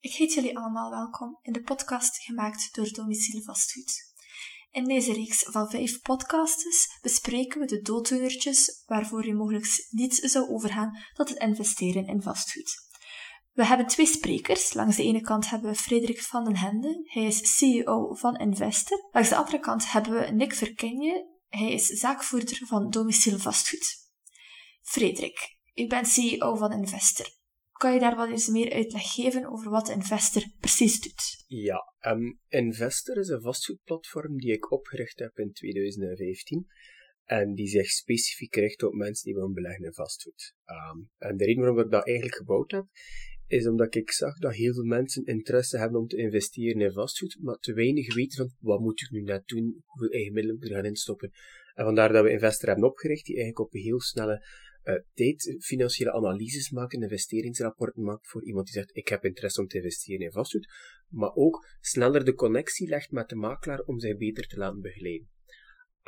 Ik heet jullie allemaal welkom in de podcast gemaakt door Domiciel Vastgoed. In deze reeks van vijf podcasts bespreken we de dooddoenertjes waarvoor je mogelijk niet zou overgaan tot het investeren in vastgoed. We hebben twee sprekers. Langs de ene kant hebben we Frederik van den Hende. Hij is CEO van Investor. Langs de andere kant hebben we Nick Verkenje. Hij is zaakvoerder van Domiciel Vastgoed. Frederik, u bent CEO van Investor. Kan je daar wat eens meer uitleg geven over wat Investor precies doet? Ja, um, Investor is een vastgoedplatform die ik opgericht heb in 2015 en die zich specifiek richt op mensen die willen beleggen in vastgoed. Um, en de reden waarom ik dat eigenlijk gebouwd heb, is omdat ik zag dat heel veel mensen interesse hebben om te investeren in vastgoed, maar te weinig weten van wat moet ik nu net doen, hoeveel eigen middelen moet ik gaan instoppen. En vandaar dat we Investor hebben opgericht, die eigenlijk op een heel snelle uh, financiële analyses maken, investeringsrapporten maken voor iemand die zegt ik heb interesse om te investeren in vastgoed, maar ook sneller de connectie legt met de makelaar om zich beter te laten begeleiden.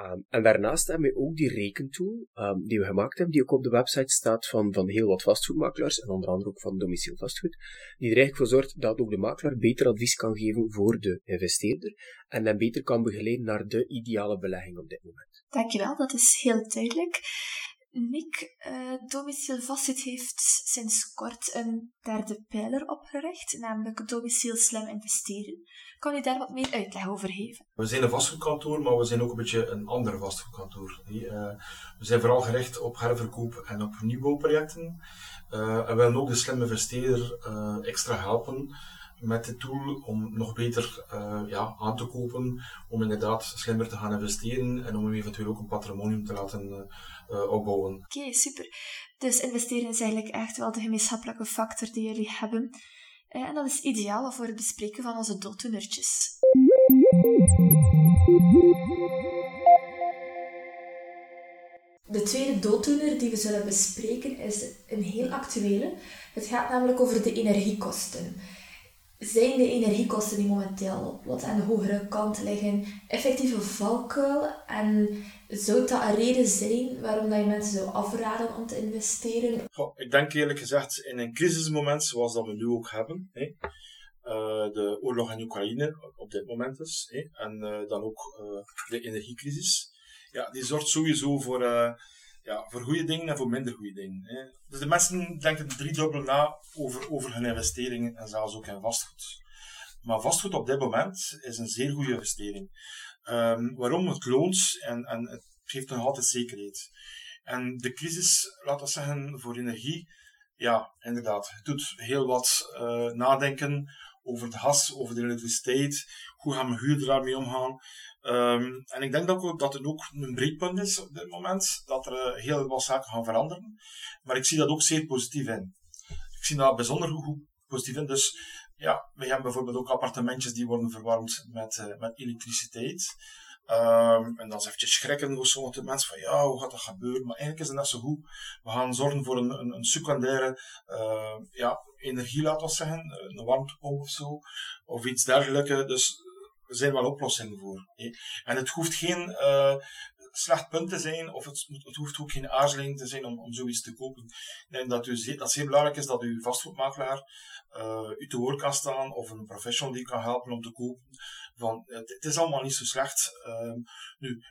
Um, en daarnaast hebben we ook die rekentool um, die we gemaakt hebben, die ook op de website staat van, van heel wat vastgoedmakelaars, en onder andere ook van Domiciel Vastgoed, die er eigenlijk voor zorgt dat ook de makelaar beter advies kan geven voor de investeerder en hem beter kan begeleiden naar de ideale belegging op dit moment. Dankjewel, dat is heel duidelijk. Nick, uh, Domiciel Vastgoed heeft sinds kort een derde pijler opgericht, namelijk Domiciel Slim Investeren. Kan u daar wat meer uitleg over geven? We zijn een vastgoedkantoor, maar we zijn ook een beetje een ander vastgoedkantoor. Uh, we zijn vooral gericht op herverkoop en op nieuwbouwprojecten. Uh, en willen ook de slimme investeerder extra helpen met de tool om nog beter ja, aan te kopen, om inderdaad slimmer te gaan investeren en om eventueel ook een patrimonium te laten uh, opbouwen. Oké, super. Dus investeren is eigenlijk echt wel de gemeenschappelijke factor die jullie hebben. Uh, en dat is ideaal voor het bespreken van onze dooddoenertjes. De tweede dooddoener die we zullen bespreken is een heel actuele. Het gaat namelijk over de energiekosten zijn de energiekosten die momenteel wat aan de hogere kant liggen effectieve valkuil? En zou dat een reden zijn waarom dat je mensen zou afraden om te investeren? ik denk eerlijk gezegd in een crisismoment zoals dat we nu ook hebben. Hè, uh, de oorlog in Oekraïne op dit moment is. Hè, en uh, dan ook uh, de energiecrisis. Ja, die zorgt sowieso voor ja, voor goede dingen en voor minder goede dingen. Hè. Dus de mensen denken driedubbel na over, over hun investeringen en zelfs ook in vastgoed. Maar vastgoed op dit moment is een zeer goede investering. Um, waarom? Het loont en, en het geeft nog altijd zekerheid. En de crisis, laten we zeggen, voor energie, ja, inderdaad, het doet heel wat uh, nadenken over het gas, over de elektriciteit, hoe gaan we huurder daarmee omgaan. Um, en ik denk dat, ook, dat het ook een breedpunt is op dit moment, dat er uh, heel wat zaken gaan veranderen. Maar ik zie dat ook zeer positief in. Ik zie dat bijzonder goed positief in. Dus ja, we hebben bijvoorbeeld ook appartementjes die worden verwarmd met, uh, met elektriciteit. Um, en dan is eventjes schrikken voor sommige mensen van ja, hoe gaat dat gebeuren? Maar eigenlijk is het net zo goed. We gaan zorgen voor een, een, een secundaire uh, ja, energie, laten we zeggen, een warmtepomp of zo, of iets dergelijks. Dus er zijn wel oplossingen voor. En het hoeft geen uh, slecht punt te zijn, of het, het, hoeft ook geen aarzeling te zijn om, om zoiets te kopen. Ik denk dat, het zeer belangrijk is dat uw vastgoedmakelaar uh, u te woord kan staan, of een professional die kan helpen om te kopen. Van, het, is allemaal niet zo slecht. Uh, nu,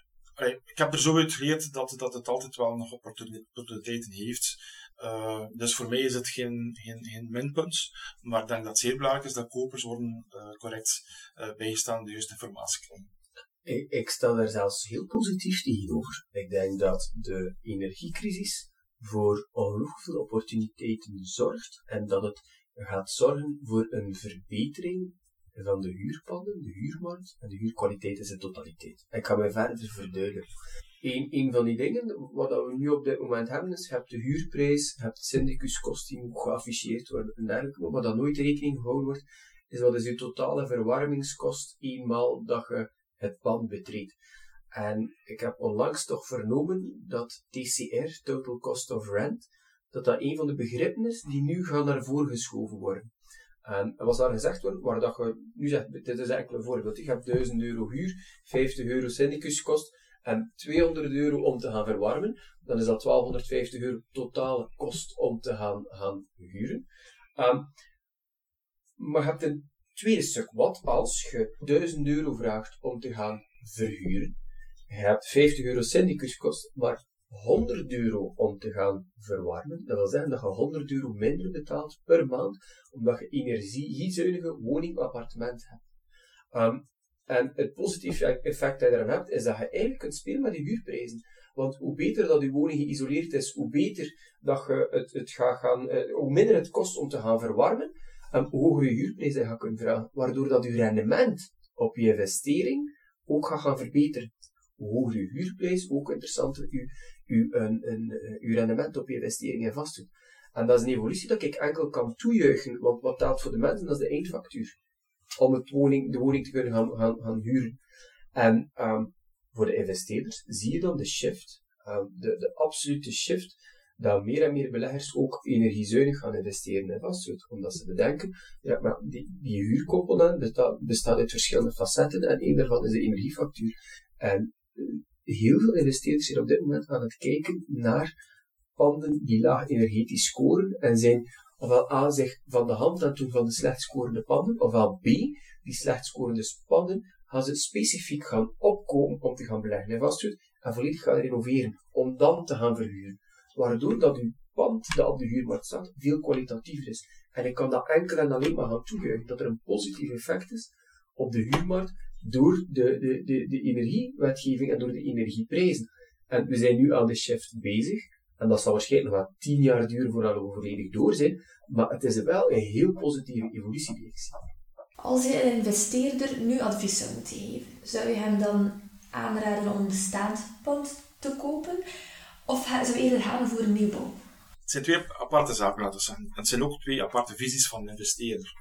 ik heb er zo uit geleerd dat, dat het altijd wel nog opportuniteiten heeft. Uh, dus voor mij is het geen, geen, geen minpunt, maar ik denk dat het zeer belangrijk is dat kopers worden uh, correct uh, bijgestaan de juiste informatie krijgen. Ik, ik daar zelfs heel positief tegenover. Ik denk dat de energiecrisis voor ongelooflijk veel opportuniteiten zorgt en dat het gaat zorgen voor een verbetering van de huurpanden, de huurmarkt en de huurkwaliteit in zijn totaliteit. Ik ga mij verder verduidelijken. Een, een van die dingen, wat we nu op dit moment hebben, is, je hebt de huurprijs, je hebt syndicuskosten die geafficheerd worden en dergelijke, maar wat dan nooit rekening gehouden wordt, is wat is je totale verwarmingskost eenmaal dat je het pand betreedt. En ik heb onlangs toch vernomen dat TCR, Total Cost of Rent, dat dat een van de begrippen is die nu gaan naar voren geschoven worden. En was daar gezegd worden, waar dat je nu zegt, dit is eigenlijk een voorbeeld, je hebt 1000 euro huur, 50 euro syndicuskost, en 200 euro om te gaan verwarmen, dan is dat 1250 euro totale kost om te gaan, gaan huren. Um, maar je hebt een tweede stuk. Wat als je 1000 euro vraagt om te gaan verhuren? Je hebt 50 euro syndicuskost, maar 100 euro om te gaan verwarmen. Dat wil zeggen dat je 100 euro minder betaalt per maand, omdat je energiezuinige woning appartement hebt. Um, en het positieve effect dat je eraan hebt, is dat je eigenlijk kunt spelen met die huurprijzen. Want hoe beter dat je woning geïsoleerd is, hoe beter dat je het, het gaat gaan, uh, hoe minder het kost om te gaan verwarmen, en hoe hoger je huurprijzen gaat kunnen vragen. Waardoor dat je rendement op je investering ook gaat gaan verbeteren. Hoe hoger je huurprijs, ook interessanter je, je, een, een, je rendement op je investering in vastgoed. En dat is een evolutie dat ik enkel kan toejuichen, want wat telt voor de mensen, dat is de eindfactuur om het woning, de woning te kunnen gaan, gaan, gaan huren. En um, voor de investeerders zie je dan de shift, um, de, de absolute shift, dat meer en meer beleggers ook energiezuinig gaan investeren in vastgoed. Omdat ze bedenken, ja, maar die, die huurcomponent bestaat, bestaat uit verschillende facetten en één daarvan is de energiefactuur. En uh, heel veel investeerders zijn op dit moment aan het kijken naar panden die laag energetisch scoren en zijn ofwel A zich van de hand aan doen van de slecht scorende panden, ofwel B, die slecht scorende panden, gaan ze specifiek gaan opkomen om te gaan beleggen in vastgoed en volledig gaan renoveren, om dan te gaan verhuren. Waardoor dat uw pand dat op de huurmarkt staat veel kwalitatiever is. En ik kan dat enkel en alleen maar gaan toejuichen dat er een positief effect is op de huurmarkt door de, de, de, de energiewetgeving en door de energieprijzen. En we zijn nu aan de shift bezig. En dat zal waarschijnlijk nog wel tien jaar duren voordat we volledig door zijn. Maar het is wel een heel positieve evolutie die ik zie. Als je een investeerder nu advies zou moeten geven, zou je hem dan aanraden om een bestaand pand te kopen? Of zou eerder gaan voor een nieuwbouw? Het zijn twee aparte zaken, laten we zeggen. Het zijn ook twee aparte visies van een investeerder.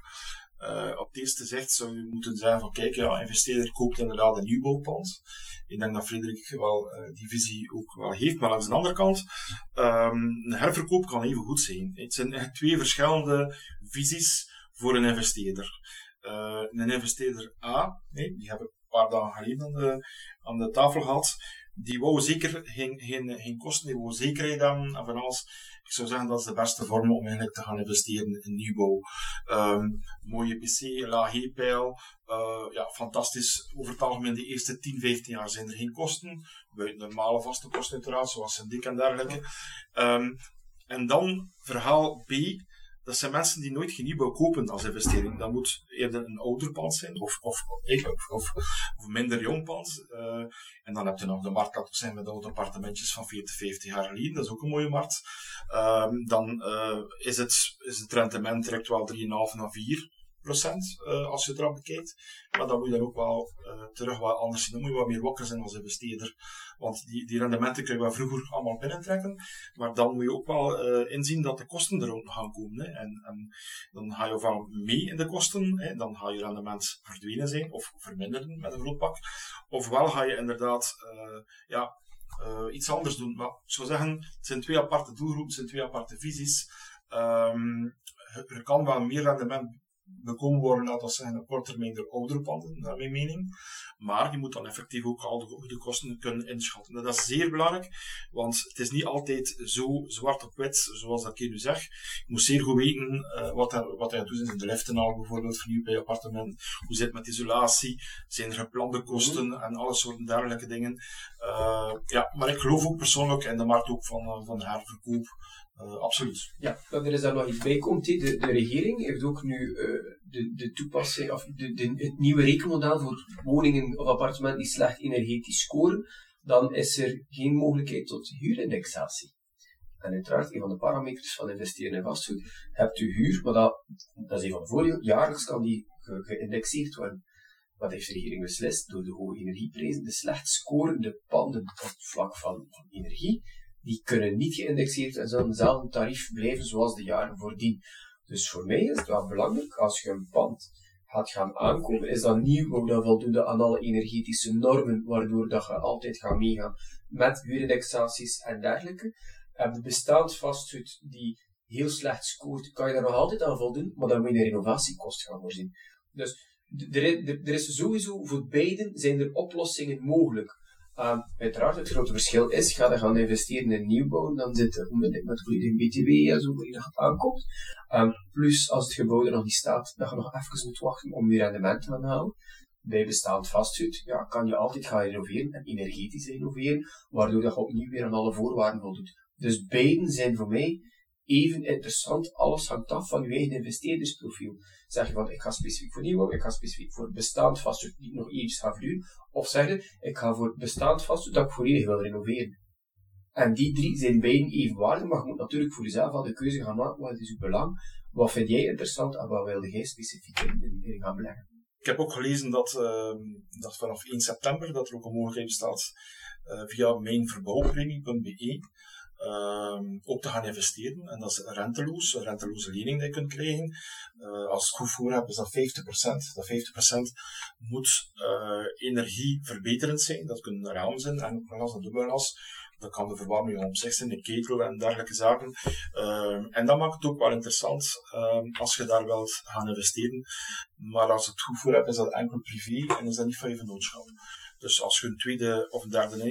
Uh, op het eerste zicht zou je moeten zeggen van kijk, ja, investeerder koopt inderdaad een nieuwbouwpand. Ik denk dat Frederik wel uh, die visie ook wel heeft, maar langs de andere kant, um, een herverkoop kan even goed zijn. Het zijn twee verschillende visies voor een investeerder. Uh, een investeerder A, nee, die hebben een paar dagen geleden aan de, aan de tafel gehad, die wou zeker geen, geen, geen kosten, die wou zekerheid hebben en van alles. Ik zou zeggen dat is de beste vorm om eigenlijk te gaan investeren in nieuwbouw. Um, mooie PC, laag heetpeil, uh, ja, fantastisch. Over het algemeen de eerste 10, 15 jaar zijn er geen kosten. Buiten normale vaste kosten uiteraard, zoals syndiek en dergelijke. Um, en dan verhaal B dat zijn mensen die nooit nieuwbouw kopen als investering. Dat moet eerder een ouder pand zijn, of, of, of, of, minder jong pand. Uh, en dan heb je nog de markt zijn met oude appartementjes van 40, 50 jaar geleden. Dat is ook een mooie markt. Uh, dan uh, is, het, is het rendement direct wel 3,5 naar 4 procent, uh, als je het erop bekijkt. Maar dan moet je dan ook wel uh, terug wat anders. Dan moet je wat meer wakker zijn als investeerder. Want die, die rendementen kun je wel vroeger allemaal binnentrekken. Maar dan moet je ook wel uh, inzien dat de kosten er ook gaan komen. Hè. En, en dan ga je ofwel mee in de kosten, hè. dan ga je rendement verdwenen zijn of verminderen met een groot pak. Ofwel ga je inderdaad ja, iets anders doen. Maar ik zou zeggen, het zijn twee aparte doelgroepen, het zijn twee aparte visies. Um, er kan wel meer rendement bekomen worden, laten we zeggen, op korte termijn door oudere panden, naar mijn mening. Maar je moet dan effectief ook al de, de, kosten kunnen inschatten. Dat is zeer belangrijk, want het is niet altijd zo zwart op wit, zoals dat ik nu zeg. Je moet zeer goed weten uh, wat, er, wat hij doet in de liften al bijvoorbeeld, vernieuwd bij appartement. Hoe zit het met isolatie? Zijn er geplande kosten mm. en alle soorten dergelijke dingen. Uh, ja, maar ik geloof ook persoonlijk in de markt ook van, uh, van herverkoop. Uh, absoluut. Ja, er is daar nog iets bij komt. De, de regering heeft ook nu uh, de, de toepassing, of de, de, het nieuwe rekenmodel voor woningen of appartementen die slecht energetisch scoren. Dan is er geen mogelijkheid tot huurindexatie. En uiteraard, een van de parameters van investeren in vastgoed, hebt u huur, maar dat, dat is een van jaarlijks kan die ge, geïndexeerd worden. Wat heeft de regering beslist? Door de hoge energieprijzen, de slecht scorende panden op het vlak van, van energie, die kunnen niet geïndexeerd en zullen dezelfde tarief blijven zoals de jaren voordien. Dus voor mij is het wel belangrijk, als je een pand gaat gaan aankopen, is dat nieuw dan voldoende aan alle energetische normen, waardoor dat je altijd gaat meegaan met huurindexaties en dergelijke. En de bestaand vastgoed die heel slecht scoort, kan je daar nog altijd aan voldoen, maar dan moet je een renovatiekost gaan voorzien. Dus er is sowieso voor beiden zijn er oplossingen mogelijk. Um, uiteraard, het grote verschil is, ga je gaan investeren in nieuwbouw, dan zit er onmiddellijk met volledige BTW en zo, die dat aankomt. Um, plus, als het gebouw er nog niet staat, dat je nog even moet wachten om je rendement te gaan halen. Bij bestaand vastgoed, ja, kan je altijd gaan renoveren en energetisch renoveren, waardoor je opnieuw weer aan alle voorwaarden voldoet. Dus beiden zijn voor mij even interessant. Alles hangt af van je eigen investeerdersprofiel. Zeg je van, ik ga specifiek voor nieuwbouw, ik ga specifiek voor bestaand vastgoed die nog iets ga verhuren. Of zeg je, ik ga voor bestaand vastgoed dat ik volledig wil renoveren. En die drie zijn beiden evenwaardig, maar je moet natuurlijk voor jezelf al de keuze gaan maken, wat is uw belang, wat vind jij interessant en wat wil jij specifiek in, in, gaan beleggen. Ik heb ook gelezen dat, uh, dat vanaf 1 september dat er ook een mogelijkheid bestaat uh, via mijnverbouwpremie.be uh, ook te gaan investeren. En dat is renteloos, een renteloze lening die je kunt krijgen. Uh, als ik goed voor heb, is dat 50%. Dat 50% moet uh, energieverbeterend zijn. Dat kunnen ramen zijn, en glas en dubbelglas. Dat kan de verwarming op zich zijn, de ketel en dergelijke zaken. Uh, en dat maakt het ook wel interessant als je daar wilt gaan investeren. Maar als het goed voor hebt, is dat enkel privé en is dat niet van je vennootschap. Dus als je een tweede of een derde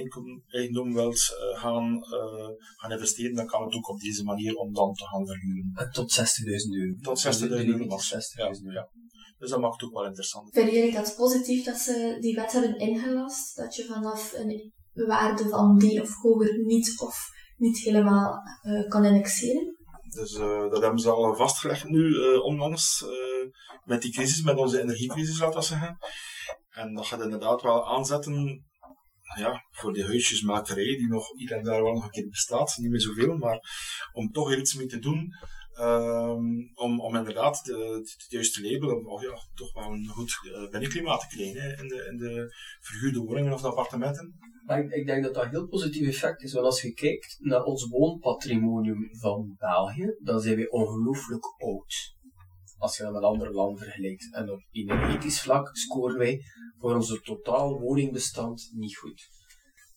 eigendom wilt uh, gaan, uh, gaan investeren, dan kan het ook op deze manier om dan te gaan verhuren. En tot 60.000 euro. Tot 60.000 euro. 60 ja, ja. Dus dat maakt het ook wel interessant. Vinden jullie dat positief dat ze die wet hebben ingelast? Dat je vanaf een waarde van die of hoger niet of niet helemaal uh, kan indexeren? Dus uh, dat hebben ze al vastgelegd nu, uh, onlangs, met die crisis, met onze energiecrisis, laten we zeggen. En dat gaat inderdaad wel aanzetten ja, voor die huisjesmakerij, die nog hier en daar wel nog een keer bestaat, niet meer zoveel, maar om toch iets mee te doen, um, om, om inderdaad de, het juiste label, om ja, toch wel een goed uh, binnenklimaat te krijgen in, de, in de verhuurde woningen of de appartementen. Ik, ik denk dat dat een heel positief effect is, want als je kijkt naar ons woonpatrimonium van België, dan zijn we ongelooflijk oud als je dat met andere landen vergelijkt. En op energetisch vlak scoren wij voor onze totaal woningbestand niet goed.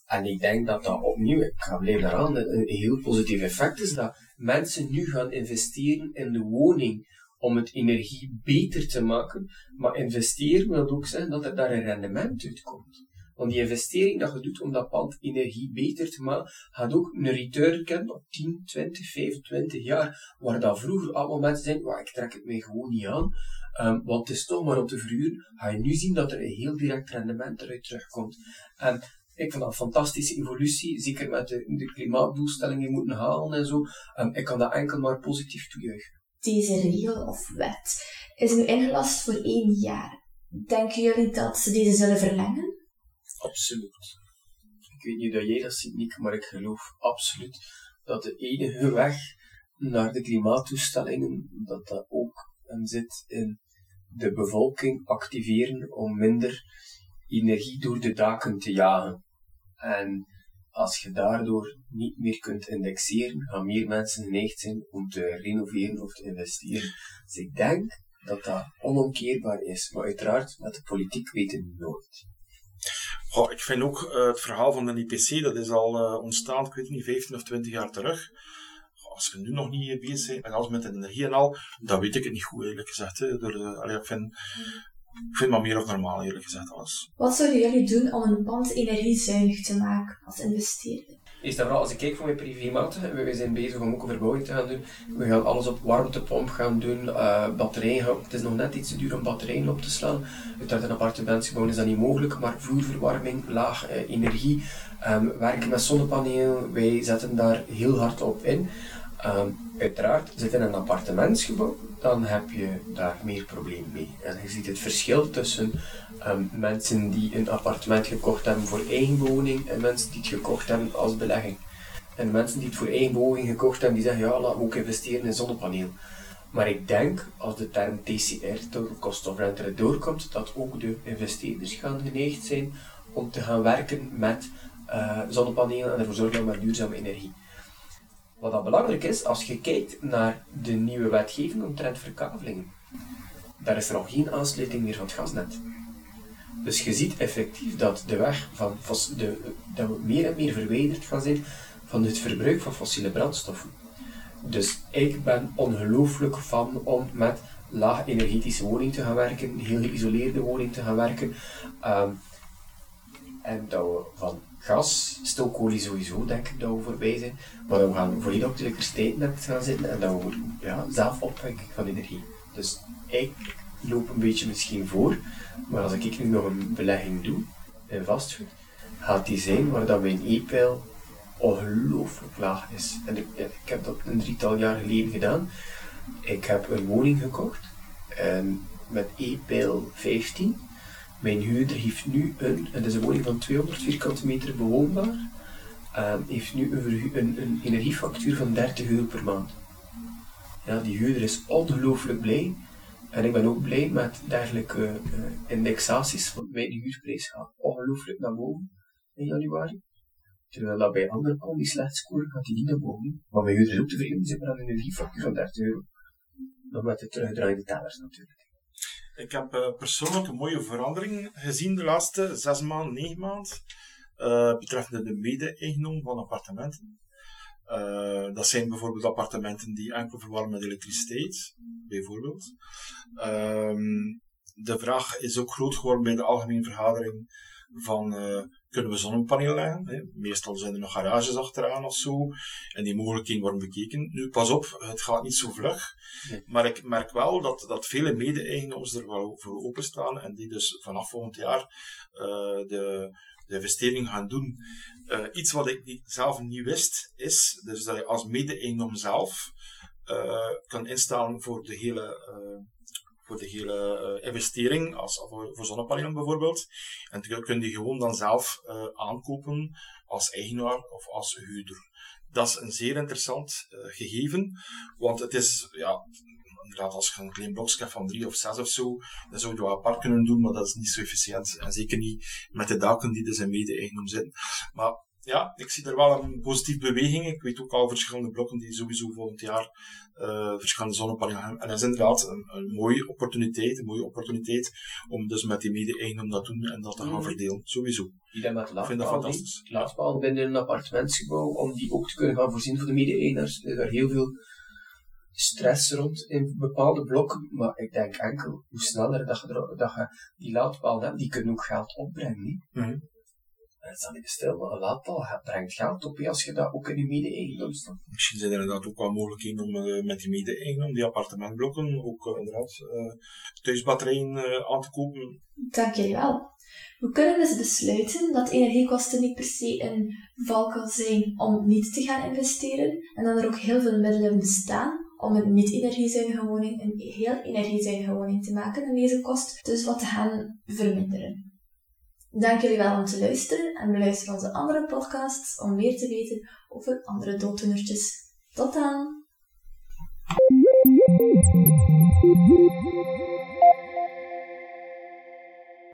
En ik denk dat dat opnieuw, ik ga blijven daaraan, een heel positief effect is dat mensen nu gaan investeren in de woning om het energie beter te maken. Maar investeren wil ook zeggen dat er daar een rendement uitkomt. Want die investering dat je doet om dat pand energie beter te maken, gaat ook een return kennen op 10, 20, 25 jaar. Waar dat vroeger allemaal mensen zeiden, ik trek het mij gewoon niet aan. Um, want het is toch maar op te verhuren. Ga je nu zien dat er een heel direct rendement eruit terugkomt. En ik vind dat een fantastische evolutie, zeker met de, klimaatdoelstellingen moeten halen en zo. Um, ik kan dat enkel maar positief toejuichen. Deze regel of wet is nu ingelast voor één jaar. Denken jullie dat ze deze zullen verlengen? Absoluut. Ik weet niet dat jij dat ziet, maar ik geloof absoluut dat de enige weg naar de klimaattoestellingen, dat dat ook zit in de bevolking activeren om minder energie door de daken te jagen. En als je daardoor niet meer kunt indexeren, gaan meer mensen geneigd zijn om te renoveren of te investeren. Dus ik denk dat dat onomkeerbaar is, maar uiteraard met de politiek weten we nooit. Goh, ik vind ook uh, het verhaal van de IPC, dat is al uh, ontstaan, ik weet niet, 15 of 20 jaar terug. Als je nu nog niet bezig bent en alles met energie en al, dan weet ik het niet goed, eerlijk gezegd. Hè. Door, allee, ik, vind, ik vind het maar meer of normaal, eerlijk gezegd, alles. Wat zouden jullie doen om een pand energiezuinig te maken als investeerder? Eerst en vooral, als ik kijk voor mijn privématen, we zijn bezig om ook een verbouwing te gaan doen. We gaan alles op warmtepomp gaan doen, uh, batterijen. Het is nog net iets te duur om batterijen op te slaan. Uit een appartementsgebouw is dat niet mogelijk, maar vloerverwarming, laag uh, energie, um, werken met zonnepanelen, wij zetten daar heel hard op in. Um, uiteraard, zit in een appartementsgebouw, dan heb je daar meer problemen mee. En je ziet het verschil tussen um, mensen die een appartement gekocht hebben voor eigen woning en mensen die het gekocht hebben als belegging. En mensen die het voor eigen woning gekocht hebben, die zeggen ja, laten we ook investeren in zonnepaneel. Maar ik denk, als de term TCR, Total Cost of Rent, doorkomt, dat ook de investeerders gaan geneigd zijn om te gaan werken met uh, zonnepanelen en ervoor zorgen met duurzame energie. Wat dat belangrijk is, als je kijkt naar de nieuwe wetgeving omtrent verkavelingen, daar is er nog geen aansluiting meer van het gasnet. Dus je ziet effectief dat de weg van de, dat we meer en meer verwijderd gaan zijn van het verbruik van fossiele brandstoffen. Dus ik ben ongelooflijk van om met laag energetische woning te gaan werken, heel geïsoleerde woning te gaan werken. Um, en dat we van gas, stookolie sowieso, denk ik dat we voorbij zijn. Maar dat we gaan volledig op de elektriciteit gaan zitten en dat we ja, zelf opwekken van energie. Dus ik loop een beetje misschien voor, maar als ik nu nog een belegging doe in vastgoed, gaat die zijn waar dat mijn e-pijl ongelooflijk laag is. En ik, heb dat een drietal jaar geleden gedaan. Ik heb een woning gekocht en met e-pijl 15 mijn huurder heeft nu een, het is een woning van 200 vierkante meter bewoonbaar, um, heeft nu een, een, een, energiefactuur van 30 euro per maand. Ja, die huurder is ongelooflijk blij. En ik ben ook blij met dergelijke uh, indexaties, want mijn huurprijs gaat ongelooflijk naar boven in januari. Terwijl dat bij anderen al die slecht scoren gaat die niet naar boven. Maar mijn is ook tevreden, zit met een energiefactuur van 30 euro. Nog met de terugdraaiende tellers natuurlijk. Ik heb uh, persoonlijk een mooie verandering gezien de laatste zes maanden, negen maanden, uh, betreffende de mede-eigendom van appartementen. Uh, dat zijn bijvoorbeeld appartementen die enkel verwarmen met elektriciteit, bijvoorbeeld. Um, de vraag is ook groot geworden bij de algemene vergadering van kunnen we zonnepanelen leggen. Hè? Meestal zijn er nog garages achteraan of zo. En die mogelijkheden worden bekeken. Nu, pas op, het gaat niet zo vlug. Maar ik merk wel dat, dat vele mede-eigenaars er wel voor openstaan. En die dus vanaf volgend jaar uh, de, de investering gaan doen. Uh, iets wat ik niet, zelf niet wist, is dus dat je als mede-eigenaar zelf uh, kan instaan voor de hele voor de hele investering, als, voor, voor zonnepanelen bijvoorbeeld. En dan kun je gewoon dan zelf aankopen als eigenaar of als huurder. Dat is een zeer interessant gegeven, want het is, ja, inderdaad, als je een klein blokje hebt van drie of zes of zo, dan zou je wel apart kunnen doen, maar dat is niet zo efficiënt. En zeker niet met de daken die dus in mede-eigendom zitten. Maar ja, ik zie er wel een positieve beweging. Ik weet ook al verschillende blokken die sowieso volgend jaar uh, verschillende zonnepanelen hebben. En dat is inderdaad een, een, mooie opportuniteit, een mooie opportuniteit om dus met die mede-eigendom dat doen en dat te gaan mm. verdelen. Sowieso. Die met ik vind dat fantastisch. Laadpaal binnen een appartementsgebouw, om die ook te kunnen gaan voorzien voor de mede-eigenaars. Er is daar heel veel stress rond in bepaalde blokken, maar ik denk enkel hoe sneller dat je, dat je die laadpaal hebt, die kunnen ook geld opbrengen. Mm dat is dan niet stil, een laadpaal brengt geld op als je dat ook in je mede-eigendom staat. Misschien zijn er inderdaad ook wel mogelijkheden om uh, met die mede-eigendom, die appartementblokken, ook uh, inderdaad uh, thuisbatterijen aan te kopen. Dank jullie wel. We kunnen dus besluiten dat energiekosten niet per se een valkuil zijn om niet te gaan investeren en dat er ook heel veel middelen bestaan om een niet-energiezuinige woning een heel energiezuinige woning te maken en deze kost dus wat te gaan verminderen. Dank jullie wel om te luisteren en beluister onze andere podcasts om meer te weten over andere dooddoenertjes. Tot dan!